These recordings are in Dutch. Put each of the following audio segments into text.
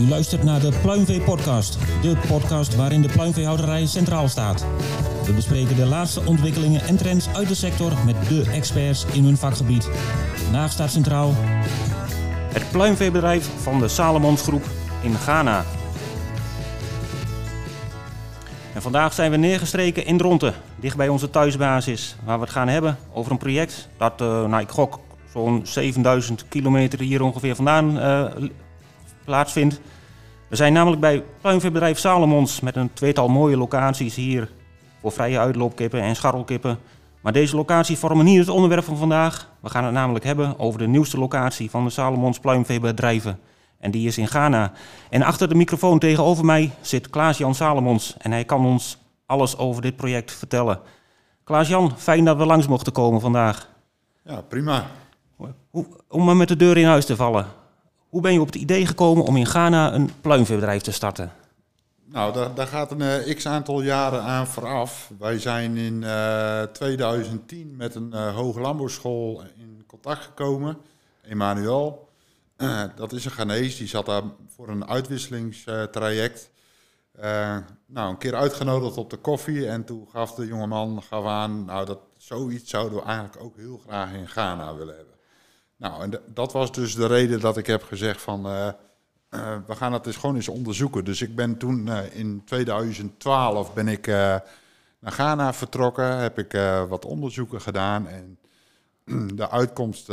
U luistert naar de Pluimvee Podcast. De podcast waarin de pluimveehouderij centraal staat. We bespreken de laatste ontwikkelingen en trends uit de sector met de experts in hun vakgebied. Vandaag centraal Het pluimveebedrijf van de Salomons Groep in Ghana. En vandaag zijn we neergestreken in Dronten, dicht bij onze thuisbasis, waar we het gaan hebben over een project dat, eh, nou ik gok, zo'n 7000 kilometer hier ongeveer vandaan eh, plaatsvindt. We zijn namelijk bij pluimveebedrijf Salomons met een tweetal mooie locaties hier voor vrije uitloopkippen en scharrelkippen. Maar deze locaties vormen niet het onderwerp van vandaag. We gaan het namelijk hebben over de nieuwste locatie van de Salomons pluimveebedrijven. En die is in Ghana. En achter de microfoon tegenover mij zit Klaas-Jan Salomons. En hij kan ons alles over dit project vertellen. Klaas-Jan, fijn dat we langs mochten komen vandaag. Ja, prima. Hoe, om maar met de deur in huis te vallen. Hoe ben je op het idee gekomen om in Ghana een pluimveebedrijf te starten? Nou, daar, daar gaat een eh, x aantal jaren aan vooraf. Wij zijn in eh, 2010 met een eh hoge landbouwschool in contact gekomen, Emmanuel. Eh, dat is een Ghanese, die zat daar voor een uitwisselingstraject. Eh, nou, een keer uitgenodigd op de koffie en toen gaf de jongeman aan, nou, dat zoiets zouden we eigenlijk ook heel graag in Ghana willen hebben. Nou, en dat was dus de reden dat ik heb gezegd van, eh, eh, we gaan het eens gewoon eens onderzoeken. Dus ik ben toen eh, in 2012 ben ik naar Ghana vertrokken, heb ik wat onderzoeken gedaan en de uitkomst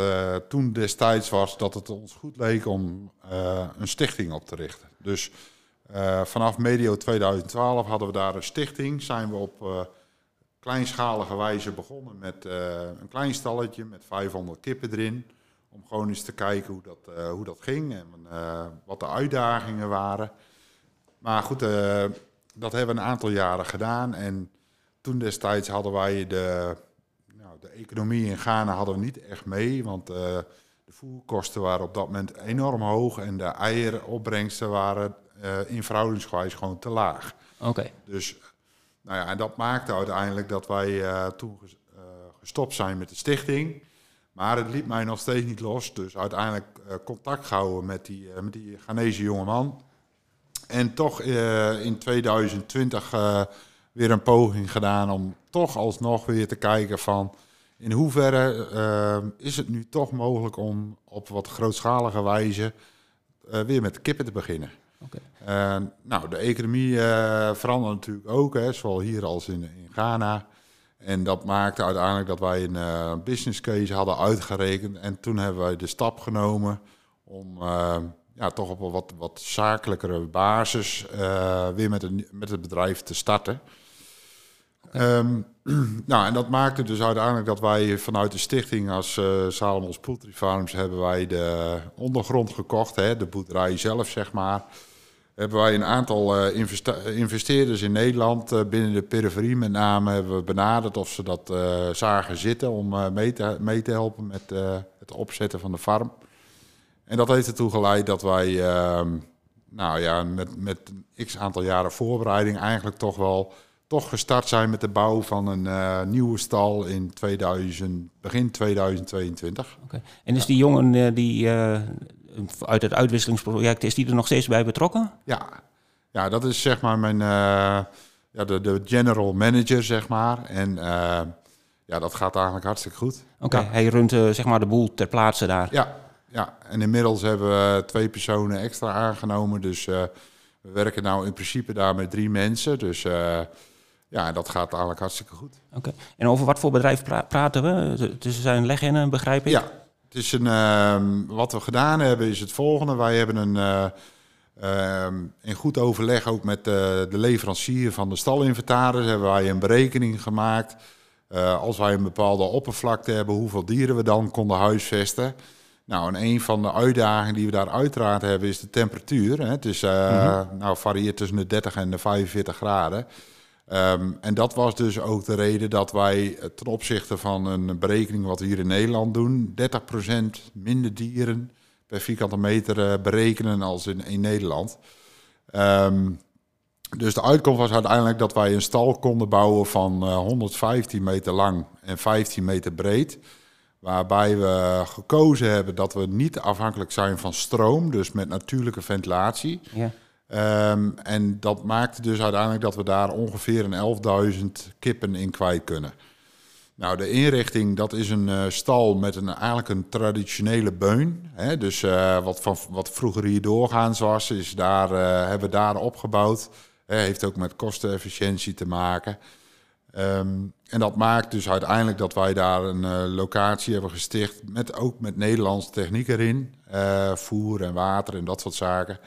toen destijds was dat het ons goed leek om een stichting op te richten. Dus vanaf medio 2012 hadden we daar een stichting, zijn we op kleinschalige wijze begonnen met een klein stalletje met 500 kippen erin. Om gewoon eens te kijken hoe dat, eh, hoe dat ging en eh, wat de uitdagingen waren. Maar goed, eh, dat hebben we een aantal jaren gedaan. En toen destijds hadden wij de, nou, de economie in Ghana hadden we niet echt mee. Want de voerkosten waren op dat moment enorm hoog. En de eieropbrengsten waren in verhoudingsgewijs gewoon te laag. Oké. Dus nou ja, en dat maakte uiteindelijk dat wij toen ges- gestopt zijn met de stichting. Maar het liet mij nog steeds niet los. Dus uiteindelijk eh, contact gehouden met die, eh, met die Ghanese jongeman. En toch eh, in 2020 eh, weer een poging gedaan om toch alsnog weer te kijken van... in hoeverre is het nu toch mogelijk om op wat grootschalige wijze weer met kippen te beginnen. Nou, de economie verandert natuurlijk ook, hè, zowel hier als in, in Ghana. En dat maakte uiteindelijk dat wij een eh, business case hadden uitgerekend. En toen hebben wij de stap genomen om eh, ja, toch op een wat, wat zakelijkere basis eh, weer met, een, met het bedrijf te starten. Ehm, nou, en dat maakte dus uiteindelijk dat wij vanuit de stichting als eh Salomons Poultry Farms hebben wij de ondergrond gekocht, hè, de boerderij zelf zeg maar. Hebben wij een aantal eh, investe- investeerders in Nederland, eh, binnen de periferie met name, hebben we benaderd of ze dat eh, zagen zitten om mee, te, mee te helpen met het opzetten van de farm. En dat heeft ertoe geleid dat wij, ehm, nou ja, met, met een x aantal jaren voorbereiding eigenlijk toch wel toch gestart zijn met de bouw van een nieuwe stal in 2000, begin 2022. Oké. En is die jongen die uit het uitwisselingsproject, is die er nog steeds bij betrokken? Ja, ja dat is zeg maar mijn, eh, ja, de, de general manager, zeg maar. En eh, ja, dat gaat eigenlijk hartstikke goed. Oké, Ja. hij runt eh, zeg maar de boel ter plaatse daar. Ja, ja, en inmiddels hebben we twee personen extra aangenomen. Dus we werken nou in principe daar met drie mensen. Dus ja, dat gaat eigenlijk hartstikke goed. Oké. En over wat voor bedrijf pra- praten we? Het is een leghennen, begrijp ik? Ja, het is een, ehm, wat we gedaan hebben is het volgende. Wij hebben een, eh, ehm, in goed overleg ook met eh, de leverancier van de stalinventaris... hebben wij een berekening gemaakt. Eh, als wij een bepaalde oppervlakte hebben, hoeveel dieren we dan konden huisvesten. Nou, en een van de uitdagingen die we daar uiteraard hebben is de temperatuur. Hè. Het is, eh, nou, varieert tussen de 30 en de 45 graden. Ehm, en dat was dus ook de reden dat wij eh, ten opzichte van een berekening wat we hier in Nederland doen, 30% minder dieren per vierkante meter eh, berekenen als in, in Nederland. Ehm, dus de uitkomst was uiteindelijk dat wij een stal konden bouwen van eh, 115 meter lang en 15 meter breed. Waarbij we gekozen hebben dat we niet afhankelijk zijn van stroom, dus met natuurlijke ventilatie. Ja. Ehm, en dat maakte dus uiteindelijk dat we daar ongeveer een 11.000 kippen in kwijt kunnen. Nou, de inrichting, dat is een eh, stal met een, eigenlijk een traditionele beun. Hè? Dus eh, wat, van, wat vroeger hier doorgaans was, is daar, eh, hebben we daar opgebouwd. Heeft ook met kostenefficiëntie te maken. Ehm, en dat maakt dus uiteindelijk dat wij daar een locatie hebben gesticht, met, ook met Nederlandse techniek erin. voer en water en dat soort zaken.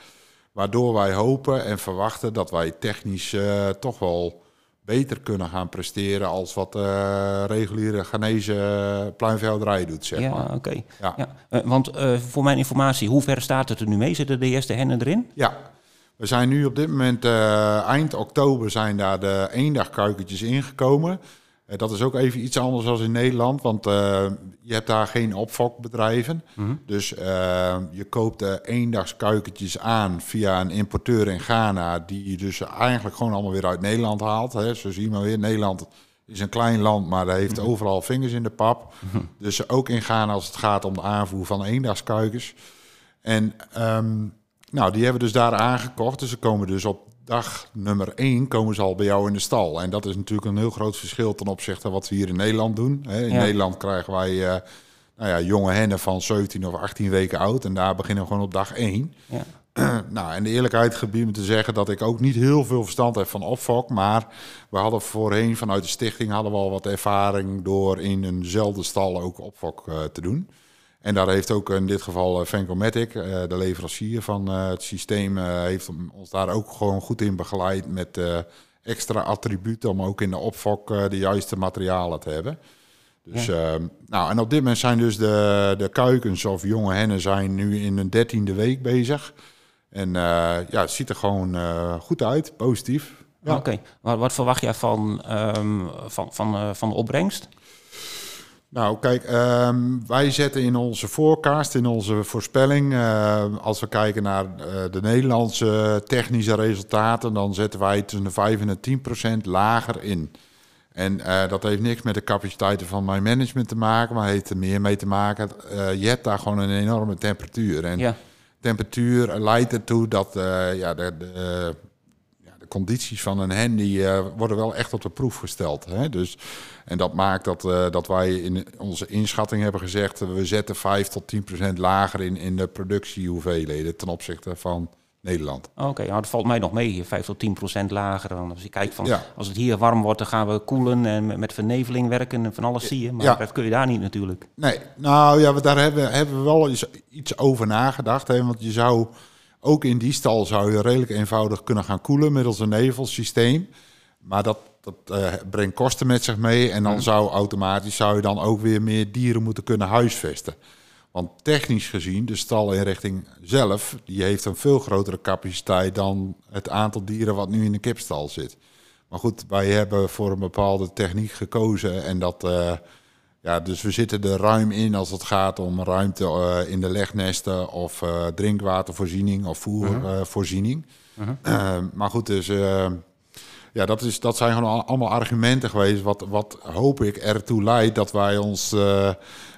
Waardoor wij hopen en verwachten dat wij technisch toch wel beter kunnen gaan presteren als wat uh, reguliere Ghanese pluimveehouderij doet, zeg ja, maar. Oké. Ja, ja. Want uh, voor mijn informatie, hoe ver staat het er nu mee? Zitten de eerste hennen erin? Ja, we zijn nu op dit moment, eind oktober zijn daar de eendagkuikentjes ingekomen. Eh, dat is ook even iets anders dan in Nederland, want uh, je hebt daar geen opfokbedrijven. Mm -hmm. Dus uh, je koopt uh, eendagskuikentjes aan via een importeur in Ghana, die je dus eigenlijk gewoon allemaal weer uit Nederland haalt. Hè. Zo zie je maar weer, Nederland is een klein land, maar dat heeft mm -hmm. overal vingers in de pap. Mm -hmm. Dus ook in Ghana als het gaat om de aanvoer van eendagskuikens. En um, nou, die hebben we dus daar aangekocht. Dus ze komen dus op dag nummer 1 komen ze al bij jou in de stal. En dat is natuurlijk een heel groot verschil ten opzichte van wat we hier in Nederland doen. In ja. Nederland krijgen wij uh, nou ja, jonge hennen van 17 of 18 weken oud. En daar beginnen we gewoon op dag 1. Ja. nou, en de eerlijkheid gebied me te zeggen dat ik ook niet heel veel verstand heb van opfok. Maar we hadden voorheen vanuit de stichting hadden we al wat ervaring door in eenzelfde stal ook opfok uh, te doen. En daar heeft ook in dit geval Vencomatic, de leverancier van het systeem, heeft ons daar ook gewoon goed in begeleid met extra attributen om ook in de opfok de juiste materialen te hebben. Dus, ja. uh, nou, en op dit moment zijn dus de, de kuikens of jonge hennen zijn nu in een dertiende week bezig. En ja, het ziet er gewoon goed uit, positief. Ja. Oké, okay. wat, wat, verwacht jij van, um, van, van, van de opbrengst? Nou, kijk, um, wij zetten in onze forecast, in onze voorspelling, uh, als we kijken naar uh, de Nederlandse technische resultaten, dan zetten wij tussen de 5 en de 10 procent lager in. En uh, dat heeft niks met de capaciteiten van mijn management te maken, maar heeft er meer mee te maken. je hebt daar gewoon een enorme temperatuur. En ja. temperatuur leidt ertoe dat ja, de, de de condities van een hen die uh, worden wel echt op de proef gesteld. Hè? Dus, en dat maakt dat, uh, dat wij in onze inschatting hebben gezegd... We zetten 5 tot 10 procent lager in, in de productiehoeveelheden... ten opzichte van Nederland. Oké, okay, nou, dat valt mij nog mee, hier 5 tot 10 procent lager. Dan als je kijkt van, ja. als het hier warm wordt, dan gaan we koelen en met, verneveling werken en van alles zie je. Maar ja. dat kun je daar niet natuurlijk. Nee, nou ja, daar hebben, hebben we wel iets, iets over nagedacht. Hè? Want je zou ook in die stal zou je redelijk eenvoudig kunnen gaan koelen middels een nevelsysteem. Maar dat, dat uh, brengt kosten met zich mee. En dan zou automatisch zou je dan ook weer meer dieren moeten kunnen huisvesten. Want technisch gezien, de stalinrichting zelf, die heeft een veel grotere capaciteit dan het aantal dieren wat nu in de kipstal zit. Maar goed, wij hebben voor een bepaalde techniek gekozen en dat, uh, ja, dus we zitten er ruim in als het gaat om ruimte uh, in de legnesten of uh, drinkwatervoorziening of voervoorziening. Uh -huh. uh -huh. maar goed, dus ja, dat, is, dat zijn gewoon allemaal argumenten geweest. Wat, wat hoop ik ertoe leidt dat wij ons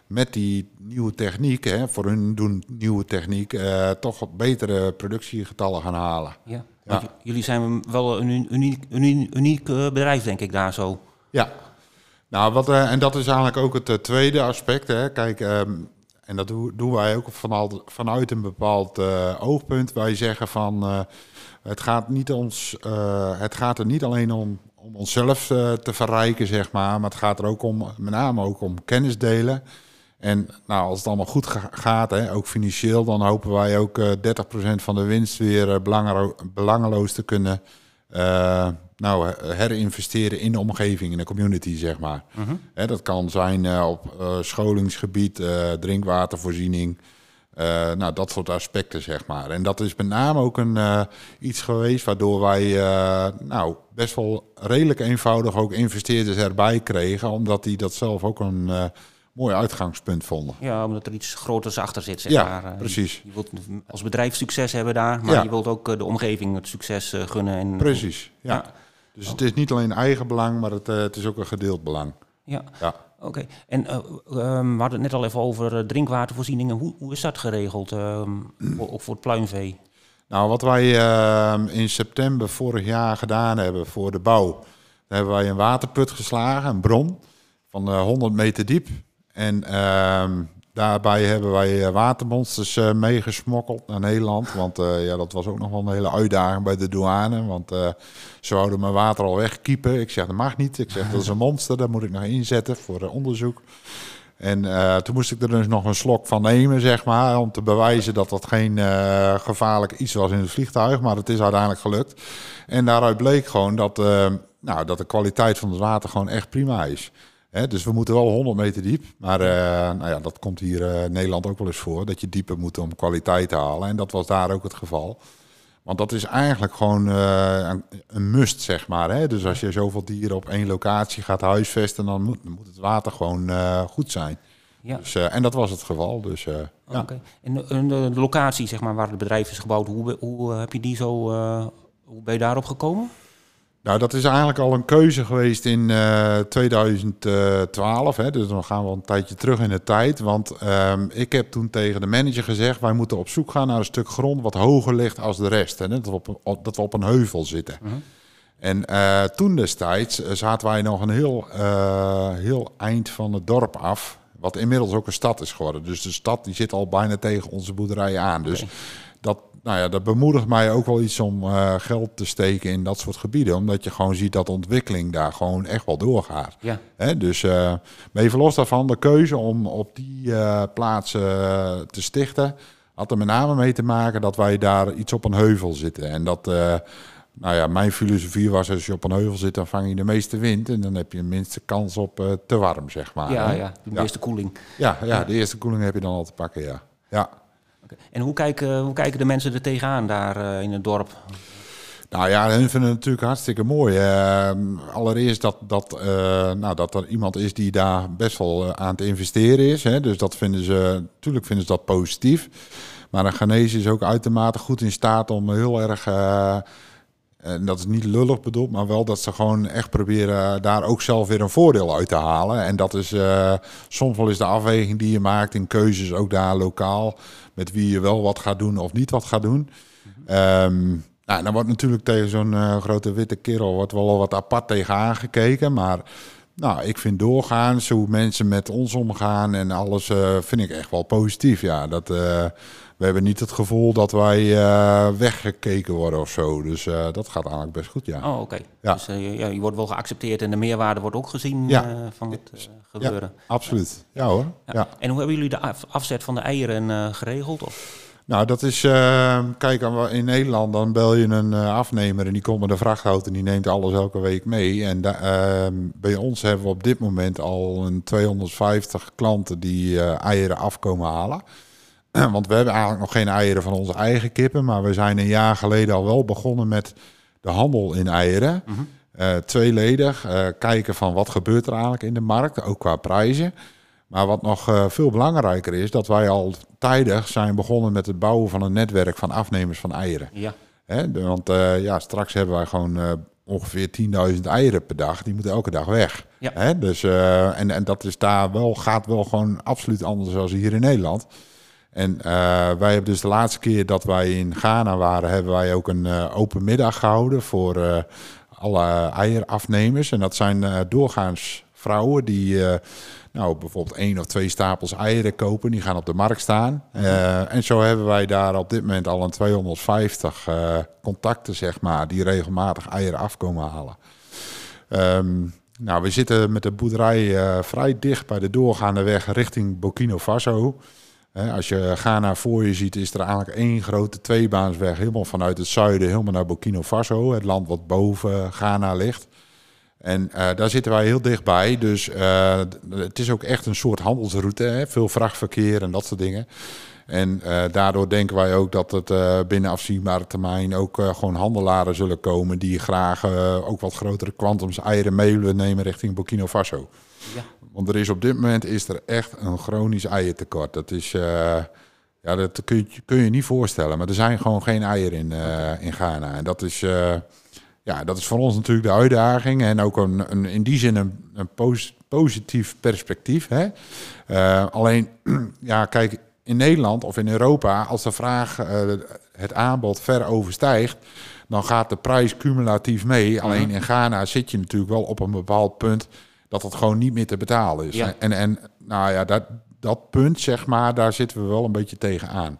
met die nieuwe techniek, hè, voor hun doen nieuwe techniek, toch wat betere productiegetallen gaan halen. Ja, ja. jullie zijn wel een uniek, uniek, uniek bedrijf, denk ik, daar zo. Ja, nou, wat, uh, en dat is eigenlijk ook het uh, tweede aspect. Hè. Kijk, um, en dat doen, wij ook vanuit, een bepaald uh, oogpunt. Wij zeggen van, het, gaat niet ons, het gaat er niet alleen om, om onszelf te verrijken, zeg maar. Maar het gaat er ook om, met name ook om kennis delen. En nou, als het allemaal goed ga gaat, hè, ook financieel, dan hopen wij ook 30% van de winst weer belangeloos te kunnen nou, herinvesteren in de omgeving, in de community, zeg maar. Uh -huh. He, dat kan zijn uh, op uh, scholingsgebied, uh, drinkwatervoorziening, nou, dat soort aspecten, zeg maar. En dat is met name ook een, iets geweest waardoor wij nou, best wel redelijk eenvoudig ook investeerders erbij kregen, omdat die dat zelf ook een mooi uitgangspunt vonden. Ja, omdat er iets groters achter zit, zeg ja, maar. precies. Je, je, wilt als bedrijf succes hebben daar, maar ja. je wilt ook de omgeving het succes gunnen. En, precies, ja. ja. Dus het is niet alleen eigen belang, maar het, uh, het is ook een gedeeld belang. Ja. ja. Oké, en uh, um, we hadden het net al even over drinkwatervoorzieningen. Hoe, hoe is dat geregeld, um, voor, ook voor het pluimvee? Nou, wat wij uh, in september vorig jaar gedaan hebben voor de bouw, hebben wij een waterput geslagen, een bron van uh, 100 meter diep. En ehm, daarbij hebben wij eh, watermonsters uh, meegesmokkeld naar Nederland. Want uh, ja, dat was ook nog wel een hele uitdaging bij de douane. Want ze wouden mijn water al wegkiepen. Ik zeg, dat mag niet. Ik zeg, dat is een monster, daar moet ik nog inzetten voor onderzoek. En toen moest ik er dus nog een slok van nemen, zeg maar. Om te bewijzen dat dat geen gevaarlijk iets was in het vliegtuig. Maar het is uiteindelijk gelukt. En daaruit bleek gewoon dat, nou, dat de kwaliteit van het water gewoon echt prima is dus we moeten wel 100 meter diep. Maar uh, nou ja, dat komt hier uh, in Nederland ook wel eens voor. Dat je dieper moet om kwaliteit te halen. En dat was daar ook het geval. Want dat is eigenlijk gewoon uh, een, must, zeg maar. Hè? Dus als je zoveel dieren op één locatie gaat huisvesten, dan moet, dan moet het water gewoon goed zijn. Ja. Dus, en dat was het geval. Dus, ja. En de, de, locatie, zeg maar, waar het bedrijf is gebouwd, hoe, hoe heb je die zo, hoe ben je daarop gekomen? Nou, dat is eigenlijk al een keuze geweest in uh, 2012. Hè, dus dan gaan we een tijdje terug in de tijd. Want um, ik heb toen tegen de manager gezegd... wij moeten op zoek gaan naar een stuk grond wat hoger ligt als de rest. Hè, dat, we op, dat we op een heuvel zitten. Uh -huh. En uh, toen destijds zaten wij nog een heel, heel eind van het dorp af... wat inmiddels ook een stad is geworden. Dus de stad die zit al bijna tegen onze boerderijen aan. Dus... Okay dat, nou ja, dat bemoedigt mij ook wel iets om uh, geld te steken in dat soort gebieden. Omdat je gewoon ziet dat ontwikkeling daar gewoon echt wel doorgaat. Ja. Hè? Dus uh, maar even los daarvan, de keuze om op die uh, plaatsen te stichten... had er met name mee te maken dat wij daar iets op een heuvel zitten. En dat... nou ja, mijn filosofie was als je op een heuvel zit, dan vang je de meeste wind. En dan heb je de minste kans op te warm, zeg maar. Ja, ja de ja. eerste koeling. Ja, ja, de eerste koeling heb je dan al te pakken, ja. Ja. En hoe kijken, hoe kijken de mensen er tegenaan daar uh, in het dorp? Nou ja, hun vinden het natuurlijk hartstikke mooi. Uh, allereerst dat, dat, uh, nou, dat er iemand is die daar best wel aan het investeren is. Hè. Dus dat vinden ze, natuurlijk vinden ze dat positief. Maar een Ghanese is ook uitermate goed in staat om heel erg en dat is niet lullig bedoeld, maar wel dat ze gewoon echt proberen daar ook zelf weer een voordeel uit te halen. En dat is uh, soms wel eens de afweging die je maakt in keuzes, ook daar lokaal, met wie je wel wat gaat doen of niet wat gaat doen. Um, nou, dan wordt natuurlijk tegen zo'n uh, grote witte kerel wordt wel wat apart tegen aangekeken, maar nou, ik vind doorgaans hoe mensen met ons omgaan en alles uh, vind ik echt wel positief. Ja, dat we hebben niet het gevoel dat wij uh, weggekeken worden of zo. Dus dat gaat eigenlijk best goed, ja. Oh, oké. Okay. Ja. Dus ja, je wordt wel geaccepteerd en de meerwaarde wordt ook gezien ja. van het gebeuren. Ja, absoluut. Ja, hoor. Ja. En hoe hebben jullie de afzet van de eieren geregeld? Of? Nou, dat is, kijk, in Nederland dan bel je een afnemer en die komt met een vrachtauto en die neemt alles elke week mee. En ehm, bij ons hebben we op dit moment al een 250 klanten die eieren afkomen halen. Want we hebben eigenlijk nog geen eieren van onze eigen kippen. Maar we zijn een jaar geleden al wel begonnen met de handel in eieren. Mm -hmm. uh, tweeledig. Kijken van wat gebeurt er eigenlijk in de markt. Ook qua prijzen. Maar wat nog uh, veel belangrijker is, dat wij al tijdig zijn begonnen met het bouwen van een netwerk van afnemers van eieren. Ja. Want ja, straks hebben wij gewoon ongeveer 10.000 eieren per dag. Die moeten elke dag weg. Ja. Dus, en, en dat is daar wel, gaat wel gewoon absoluut anders dan hier in Nederland. En wij hebben dus de laatste keer dat wij in Ghana waren, hebben wij ook een open middag gehouden voor alle eierafnemers. En dat zijn doorgaans vrouwen die nou, bijvoorbeeld één of twee stapels eieren kopen. Die gaan op de markt staan. en zo hebben wij daar op dit moment al een 250 contacten, zeg maar, die regelmatig eieren afkomen halen. Um, nou, we zitten met de boerderij vrij dicht bij de doorgaande weg richting Burkina Faso als je Ghana voor je ziet, is er eigenlijk één grote tweebaansweg, helemaal vanuit het zuiden, helemaal naar Burkina Faso, het land wat boven Ghana ligt. En uh, daar zitten wij heel dichtbij, dus uh, het is ook echt een soort handelsroute, hè? veel vrachtverkeer en dat soort dingen. En uh, daardoor denken wij ook dat het binnen afzienbare termijn ook gewoon handelaren zullen komen die graag ook wat grotere kwantums eieren mee willen nemen richting Burkina Faso. Ja. Want er is op dit moment is er echt een chronisch eiertekort. Dat is, ja, dat kun je, kun je niet voorstellen. Maar er zijn gewoon geen eieren in, in Ghana. En dat is, ja, dat is voor ons natuurlijk de uitdaging en ook een, een in die zin een, een positief perspectief. Hè? Uh, alleen, ja, kijk, in Nederland of in Europa, als de vraag uh, het aanbod ver overstijgt, dan gaat de prijs cumulatief mee. Alleen in Ghana zit je natuurlijk wel op een bepaald punt dat het gewoon niet meer te betalen is. Ja. En, en nou ja, dat, dat punt, zeg maar, daar zitten we wel een beetje tegenaan.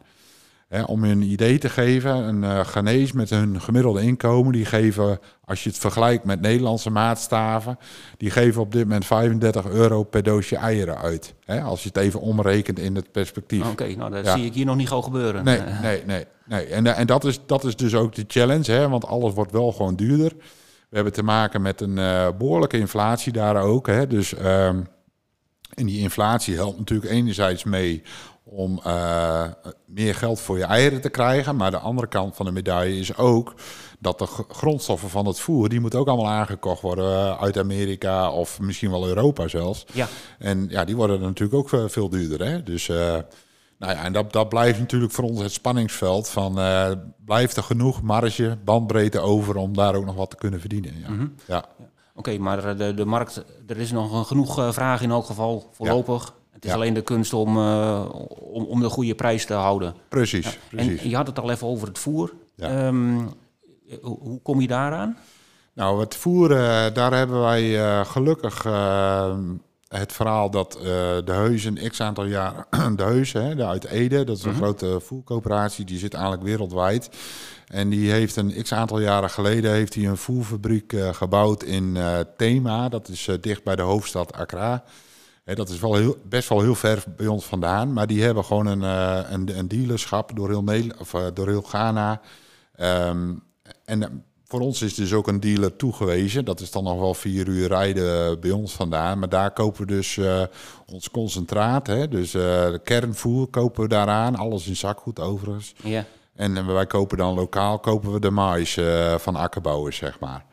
Hè, om je een idee te geven, een uh, Ghanese met hun gemiddelde inkomen, die geven, als je het vergelijkt met Nederlandse maatstaven, die geven op dit moment 35 euro per doosje eieren uit. Hè, als je het even omrekent in het perspectief. Oké, nou dat zie ik hier nog niet gauw gebeuren. Nee, nee, nee. nee. En, en dat, is, dat is dus ook de challenge, hè, want alles wordt wel gewoon duurder. We hebben te maken met een uh, behoorlijke inflatie daar ook. Hè, dus, um, en die inflatie helpt natuurlijk enerzijds mee om uh, meer geld voor je eieren te krijgen. Maar de andere kant van de medaille is ook dat de grondstoffen van het voer, die moeten ook allemaal aangekocht worden uit Amerika of misschien wel Europa zelfs. Ja. En ja, die worden natuurlijk ook veel duurder. Hè? Dus uh, nou ja, en dat, dat blijft natuurlijk voor ons het spanningsveld van uh, blijft er genoeg marge, bandbreedte over om daar ook nog wat te kunnen verdienen. Ja. Mhm. ja. Oké, okay, maar de, de markt, er is nog genoeg vraag in elk geval voorlopig. Het is Ja. alleen de kunst om, uh, om, om de goede prijs te houden. Precies, Ja. precies. En je had het al even over het voer. Ja. Ehm, hoe, kom je daaraan? Nou, het voer, eh, daar hebben wij eh, gelukkig eh, het verhaal dat eh, de Heus een x aantal jaar... De Heus, hè, de uit Ede, dat is een Mhm. grote voercoöperatie, die zit eigenlijk wereldwijd. En die heeft een x aantal jaren geleden heeft hij een voerfabriek eh, gebouwd in eh, Thema. Dat is eh, dicht bij de hoofdstad Accra. Dat is wel heel, best wel heel ver bij ons vandaan. Maar die hebben gewoon een, eh, een, een dealerschap door heel, Nederland, of, eh, door heel Ghana. Ehm, en eh, voor ons is dus ook een dealer toegewezen. Dat is dan nog wel vier uur rijden bij ons vandaan. Maar daar kopen we dus ons concentraat. Hè? Dus de kernvoer kopen we daaraan. Alles in zakgoed overigens. Ja. En wij kopen dan lokaal kopen we de mais van akkerbouwers, zeg maar.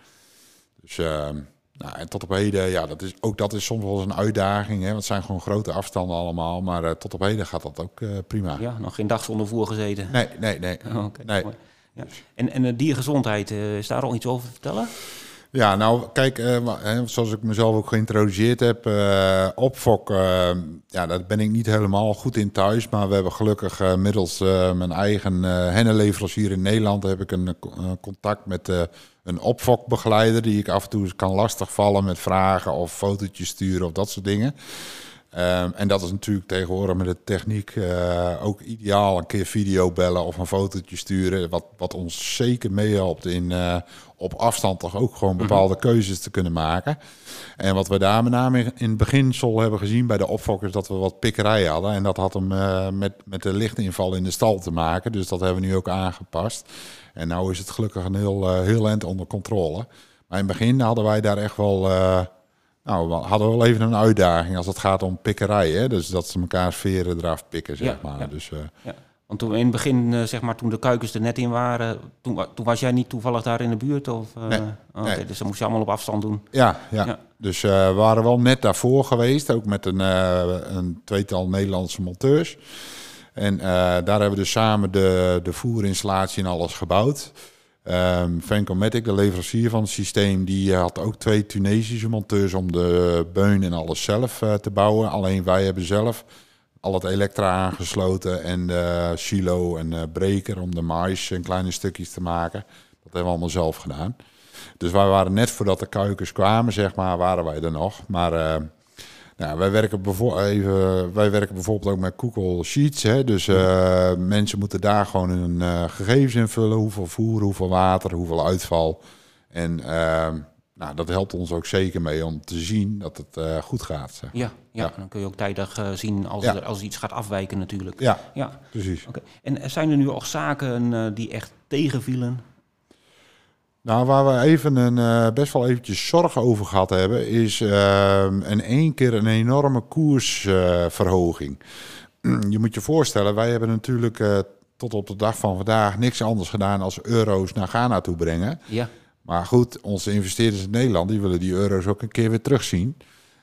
Dus eh, nou, en tot op heden, ja, dat is, ook dat is soms wel eens een uitdaging. Hè? Want het zijn gewoon grote afstanden allemaal. Maar eh, tot op heden gaat dat ook eh, prima. ja, nog geen dag zonder voer gezeten. Nee, nee, nee. Oh, Oké, Nee. Ja. En, en de diergezondheid, eh, is daar al iets over te vertellen? Ja, nou, kijk, zoals ik mezelf ook geïntroduceerd heb, eh opfok, ja, daar ben ik niet helemaal goed in thuis. Maar we hebben gelukkig middels mijn eigen hennenleverancier in Nederland heb ik een, co- contact met een opfokbegeleider die ik af en toe kan lastigvallen met vragen of fotootjes sturen of dat soort dingen. Ehm, en dat is natuurlijk tegenwoordig met de techniek eh, ook ideaal. Een keer video bellen of een fotootje sturen. Wat, wat ons zeker meehelpt in eh, op afstand toch ook gewoon bepaalde keuzes te kunnen maken. En wat we daar met name in het beginsel hebben gezien bij de opfokkers... dat we wat pikkerij hadden. En dat had hem eh, met, met de lichtinval in de stal te maken. Dus dat hebben we nu ook aangepast. En nu is het gelukkig een heel, heel eind onder controle. Maar in het begin hadden wij daar echt wel... nou, we hadden wel even een uitdaging als het gaat om pikkerij. Hè? Dus dat ze elkaar veren eraf pikken, zeg Ja, maar. ja. Dus, eh, Ja. Want toen in het begin, eh, zeg maar, toen de kuikens er net in waren, toen, toen was jij niet toevallig daar in de buurt? Of, eh, Nee, oké, nee. Dus dat moest je allemaal op afstand doen. ja, ja. Ja. dus we waren wel net daarvoor geweest. Ook met een, een tweetal Nederlandse monteurs. En daar hebben we dus samen de, de voerinstallatie en alles gebouwd. Ehm Vancomatic, de leverancier van het systeem, die eh, had ook twee Tunesische monteurs om de beun en alles zelf eh, te bouwen. Alleen wij hebben zelf al het elektra aangesloten en de silo en de breker om de mais in kleine stukjes te maken. Dat hebben we allemaal zelf gedaan. Dus wij waren net voordat de kuikens kwamen, zeg maar, waren wij er nog. Maar eh, nou, wij, werken even, wij werken bijvoorbeeld ook met Google Sheets. Hè? Dus eh, mensen moeten daar gewoon hun eh, gegevens invullen. Hoeveel voer, hoeveel water, hoeveel uitval. En eh, nou, dat helpt ons ook zeker mee om te zien dat het eh, goed gaat. Zeg. Ja, ja, Ja. dan kun je ook tijdig zien als, Ja. er, als iets gaat afwijken natuurlijk. Ja, Ja, precies. En zijn er nu ook zaken die echt tegenvielen? Nou, waar we even een, eh, best wel eventjes zorgen over gehad hebben, is eh, in één keer een enorme koersverhoging. je moet je voorstellen, wij hebben natuurlijk eh, tot op de dag van vandaag niks anders gedaan als euro's naar Ghana toe brengen. Ja, Maar goed, onze investeerders in Nederland, die willen die euro's ook een keer weer terugzien.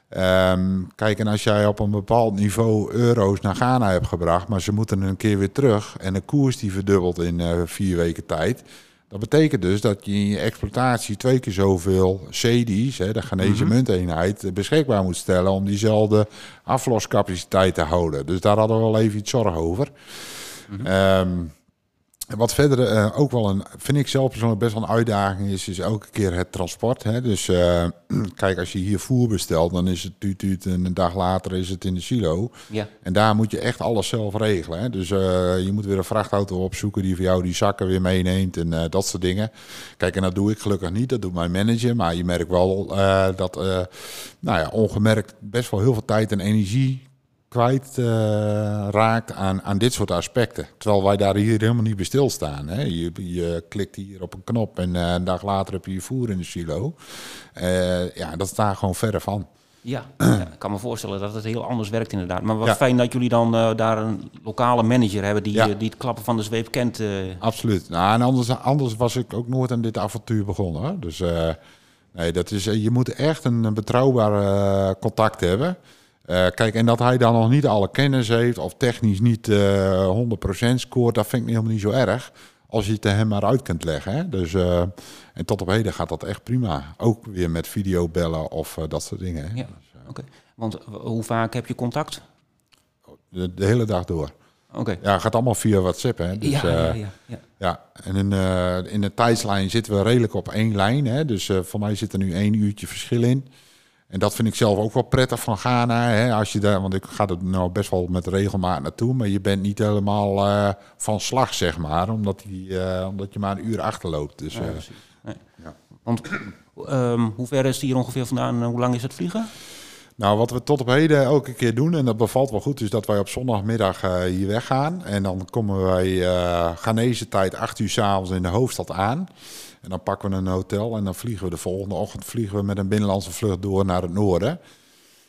Ehm, kijk, en als jij op een bepaald niveau euro's naar Ghana hebt gebracht, maar ze moeten een keer weer terug en de koers die verdubbelt in eh, vier weken tijd, Dat betekent dus dat je in je exploitatie twee keer zoveel CD's, hè, de Ghanese Mhm. munteenheid, eh, beschikbaar moet stellen om diezelfde afloscapaciteit te houden. Dus daar hadden we wel even iets zorg over. Ehm, en wat verder eh, ook wel een, vind ik zelf persoonlijk best wel een uitdaging is, is elke keer het transport. Hè? Dus eh, kijk, als je hier voer bestelt, dan is het tuut, tuut en een dag later is het in de silo. Ja. En daar moet je echt alles zelf regelen. Hè? Dus eh, je moet weer een vrachtauto opzoeken die voor jou die zakken weer meeneemt en dat soort dingen. Kijk, en dat doe ik gelukkig niet. Dat doet mijn manager. Maar je merkt wel dat nou ja, ongemerkt best wel heel veel tijd en energie kwijt eh, raakt aan, aan dit soort aspecten. Terwijl wij daar hier helemaal niet bij stilstaan. Hè? Je, je klikt hier op een knop en eh, een dag later heb je je voer in de silo. Eh, ja, dat staat gewoon verre van. Ja, ja, ik kan me voorstellen dat het heel anders werkt inderdaad. Maar wat Ja. fijn dat jullie dan eh, daar een lokale manager hebben die, Ja. die het klappen van de zweep kent. Absoluut. Nou, en anders, anders was ik ook nooit aan dit avontuur begonnen. Hè? Dus nee, dat is, je moet echt een, een betrouwbaar contact hebben. Eh, kijk, en dat hij dan nog niet alle kennis heeft of technisch niet eh 100% scoort, dat vind ik helemaal niet zo erg. Als je het er hem maar uit kunt leggen. Hè? Dus, eh, en tot op heden gaat dat echt prima. Ook weer met videobellen of eh, dat soort dingen. Hè? Ja, oké. Want eh, hoe vaak heb je contact? De, de hele dag door. Oké. Ja, het gaat allemaal via WhatsApp. Hè? Dus, ja, eh, ja, ja, ja. Ja, en in, eh, in de tijdslijn zitten we redelijk op één lijn. Hè? Dus eh, voor mij zit er nu één uurtje verschil in. En dat vind ik zelf ook wel prettig van Ghana. Hè? Als je daar, want ik ga er nou best wel met regelmaat naartoe. Maar je bent niet helemaal eh, van slag, zeg maar. Omdat, die, eh, omdat je maar een uur achterloopt. Dus, Ja, eh, precies. Nee. ja. Want ehm, hoe ver is het hier ongeveer vandaan? en Hoe lang is het vliegen? Nou, wat we tot op heden elke keer doen, en dat bevalt wel goed, is dat wij op zondagmiddag eh, hier weggaan. En dan komen wij Ghanese tijd 8 uur s'avonds in de hoofdstad aan. En dan pakken we een hotel en dan vliegen we de volgende ochtend vliegen we met een binnenlandse vlucht door naar het noorden.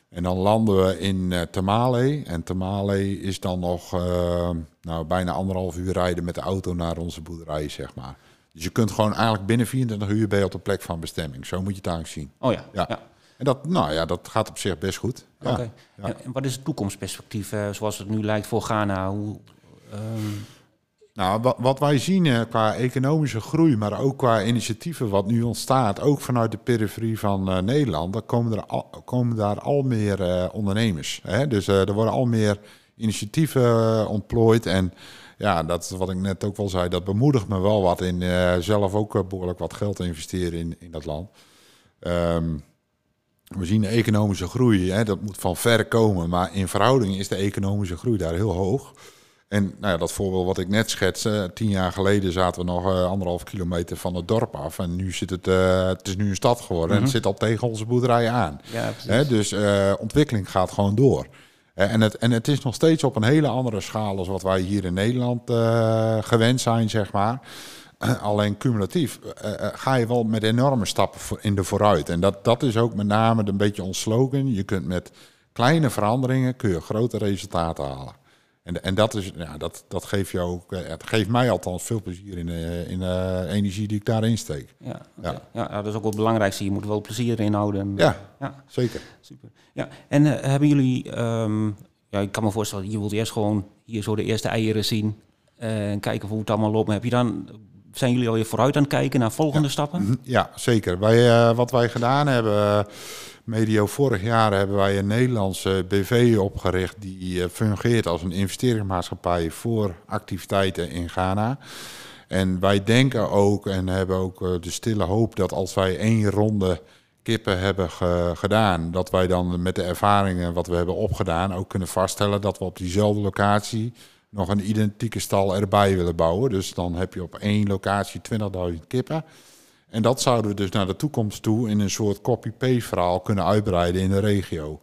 En dan landen we in eh Tamale. En Tamale is dan nog eh, nou, bijna anderhalf uur rijden met de auto naar onze boerderij, zeg maar. Dus je kunt gewoon eigenlijk binnen 24 uur bij op de plek van bestemming. Zo moet je het eigenlijk zien. Oh ja. Ja. ja. En dat, nou ja, dat gaat op zich best goed. Ja. Oké. ja. En- En wat is het toekomstperspectief eh, zoals het nu lijkt voor Ghana? Hoe, ehm, Nou, wat, wij zien eh, qua economische groei, maar ook qua initiatieven wat nu ontstaat, ook vanuit de periferie van eh, Nederland, dan komen, er komen daar al meer eh, ondernemers. Hè? Dus er worden al meer initiatieven ontplooid. En ja, dat is wat ik net ook wel zei, dat bemoedigt me wel wat in zelf ook eh, behoorlijk wat geld te investeren in, in dat land. Ehm, we zien de economische groei, hè, dat moet van ver komen, maar in verhouding is de economische groei daar heel hoog. En nou ja, dat voorbeeld wat ik net schetste, tien jaar geleden zaten we nog eh, anderhalf kilometer van het dorp af. En nu zit het, eh, het is nu een stad geworden en het zit al tegen onze boerderij aan. ja, dus eh, ontwikkeling gaat gewoon door. En, het, en het is nog steeds op een hele andere schaal als wat wij hier in Nederland gewend zijn, zeg maar. Alleen cumulatief ga je wel met enorme stappen in de vooruit. En dat, dat is ook met name een beetje ons slogan. Je kunt met kleine veranderingen kun je grote resultaten halen. En, en dat, is, ja, dat, dat geeft jou ook, eh, het geeft mij althans veel plezier in, de in de energie die ik daarin steek. Ja. Ja. ja. dat is ook wel het belangrijkste. Je moet er wel plezier in houden. En, Ja, ja, zeker. super. Ja, en eh, hebben jullie, ehm, ja, ik kan me voorstellen, je wilt eerst gewoon hier zo de eerste eieren zien eh, en kijken hoe het allemaal loopt. Maar heb je dan, zijn jullie alweer vooruit aan het kijken naar volgende stappen? Mhm, Ja, zeker. Wij, eh, wat wij gedaan hebben, eh, medio vorig jaar hebben wij een Nederlandse BV opgericht die eh, fungeert als een investeringsmaatschappij voor activiteiten in Ghana. En wij denken ook en hebben ook de stille hoop dat als wij één ronde kippen hebben ge- gedaan, dat wij dan met de ervaringen wat we hebben opgedaan ook kunnen vaststellen dat we op diezelfde locatie nog een identieke stal erbij willen bouwen. Dus dan heb je op één locatie 20.000 kippen. En dat zouden we dus naar de toekomst toe in een soort copy-paste verhaal kunnen uitbreiden in de regio.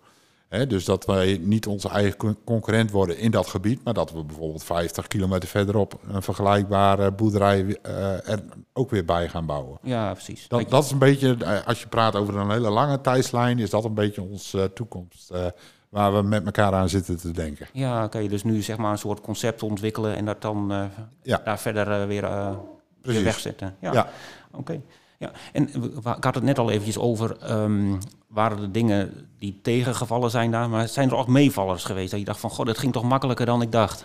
Dus dat wij niet onze eigen con- concurrent worden in dat gebied, maar dat we bijvoorbeeld 50 kilometer verderop een vergelijkbare boerderij eh, er ook weer bij gaan bouwen. Ja, precies. Dat, dat is een beetje, eh, als je praat over een hele lange tijdslijn, is dat een beetje onze toekomst eh, waar we met elkaar aan zitten te denken. Ja, kan je dus nu zeg maar een soort concept ontwikkelen en dat dan eh, Ja. daar verder eh, weer, eh, weer wegzetten. Ja, Ja. oké. Ja. En ik had het net al eventjes over, ehm, waren er dingen die tegengevallen zijn daar, maar zijn er ook meevallers geweest dat je dacht van, god, dat ging toch makkelijker dan ik dacht?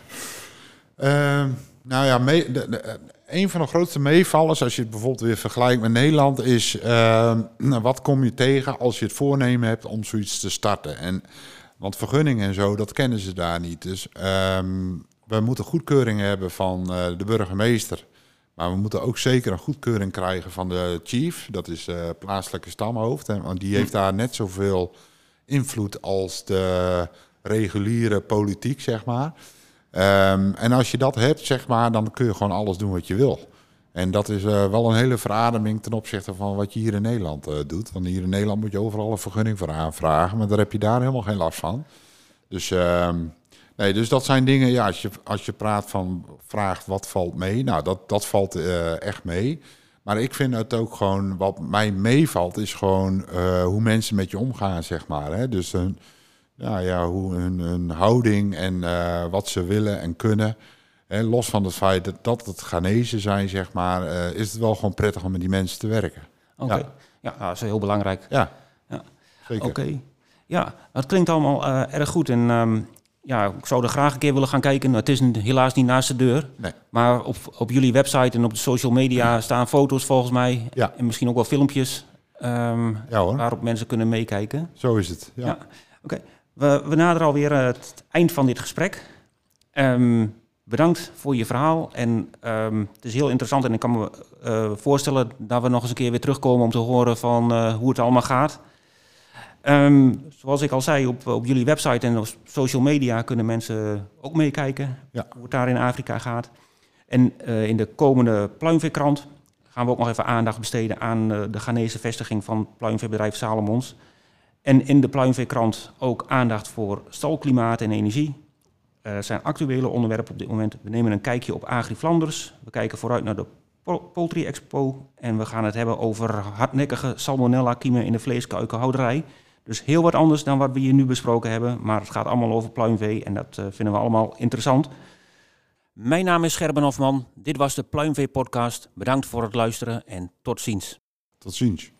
Ehm, nou ja, me- de- de- een van de grootste meevallers, als je het bijvoorbeeld weer vergelijkt met Nederland, is uh, wat kom je tegen als je het voornemen hebt om zoiets te starten? En, want vergunningen en zo, dat kennen ze daar niet. Dus um, we moeten goedkeuring hebben van uh, de burgemeester. Maar we moeten ook zeker een goedkeuring krijgen van de chief. Dat is uh, plaatselijke stamhoofd. En, want die heeft daar net zoveel invloed als de reguliere politiek, zeg maar. Um, en als je dat hebt, zeg maar, dan kun je gewoon alles doen wat je wil. En dat is uh, wel een hele verademing ten opzichte van wat je hier in Nederland uh, doet. Want hier in Nederland moet je overal een vergunning voor aanvragen, maar daar heb je daar helemaal geen last van. Dus, uh, nee, dus dat zijn dingen, ja, als je, als je praat van, vraagt wat valt mee, nou, dat, dat valt uh, echt mee. Maar ik vind het ook gewoon, wat mij meevalt, is gewoon hoe mensen met je omgaan, zeg maar. Hè? Dus een ja, ja, hoe hun, hun houding en wat ze willen en kunnen. En los van het feit dat, dat het Ghanese zijn, zeg maar, uh, is het wel gewoon prettig om met die mensen te werken. Oké, okay. ja. ja. dat is heel belangrijk. Ja, ja. zeker. Oké, okay. ja, dat klinkt allemaal uh, erg goed. En um, ja, ik zou er graag een keer willen gaan kijken. Het is helaas niet naast de deur. Nee. Maar op, op jullie website en op de social media staan foto's volgens mij. Ja. En misschien ook wel filmpjes um, ja, hoor. waarop mensen kunnen meekijken. Zo is het, ja. Oké. We, we naderen alweer het eind van dit gesprek. Um, bedankt voor je verhaal. En um, het is heel interessant en ik kan me uh, voorstellen dat we nog eens een keer weer terugkomen om te horen van uh, hoe het allemaal gaat. Um, zoals ik al zei, op, op jullie website en op social media kunnen mensen ook meekijken ja. hoe het daar in Afrika gaat. En uh, in de komende pluimveekrant gaan we ook nog even aandacht besteden aan de Ghanese vestiging van pluimveebedrijf Salomons. En in de pluimveekrant ook aandacht voor stalklimaat en energie. Er zijn actuele onderwerpen op dit moment. We nemen een kijkje op Agri Flanders. We kijken vooruit naar de Poultry Expo. En we gaan het hebben over hardnekkige salmonella-kiemen in de vleeskuikenhouderij. Dus heel wat anders dan wat we hier nu besproken hebben. Maar het gaat allemaal over pluimvee en dat uh, vinden we allemaal interessant. Mijn naam is Gerben Hofman. Dit was de Pluimvee Podcast. Bedankt voor het luisteren en tot ziens. Tot ziens.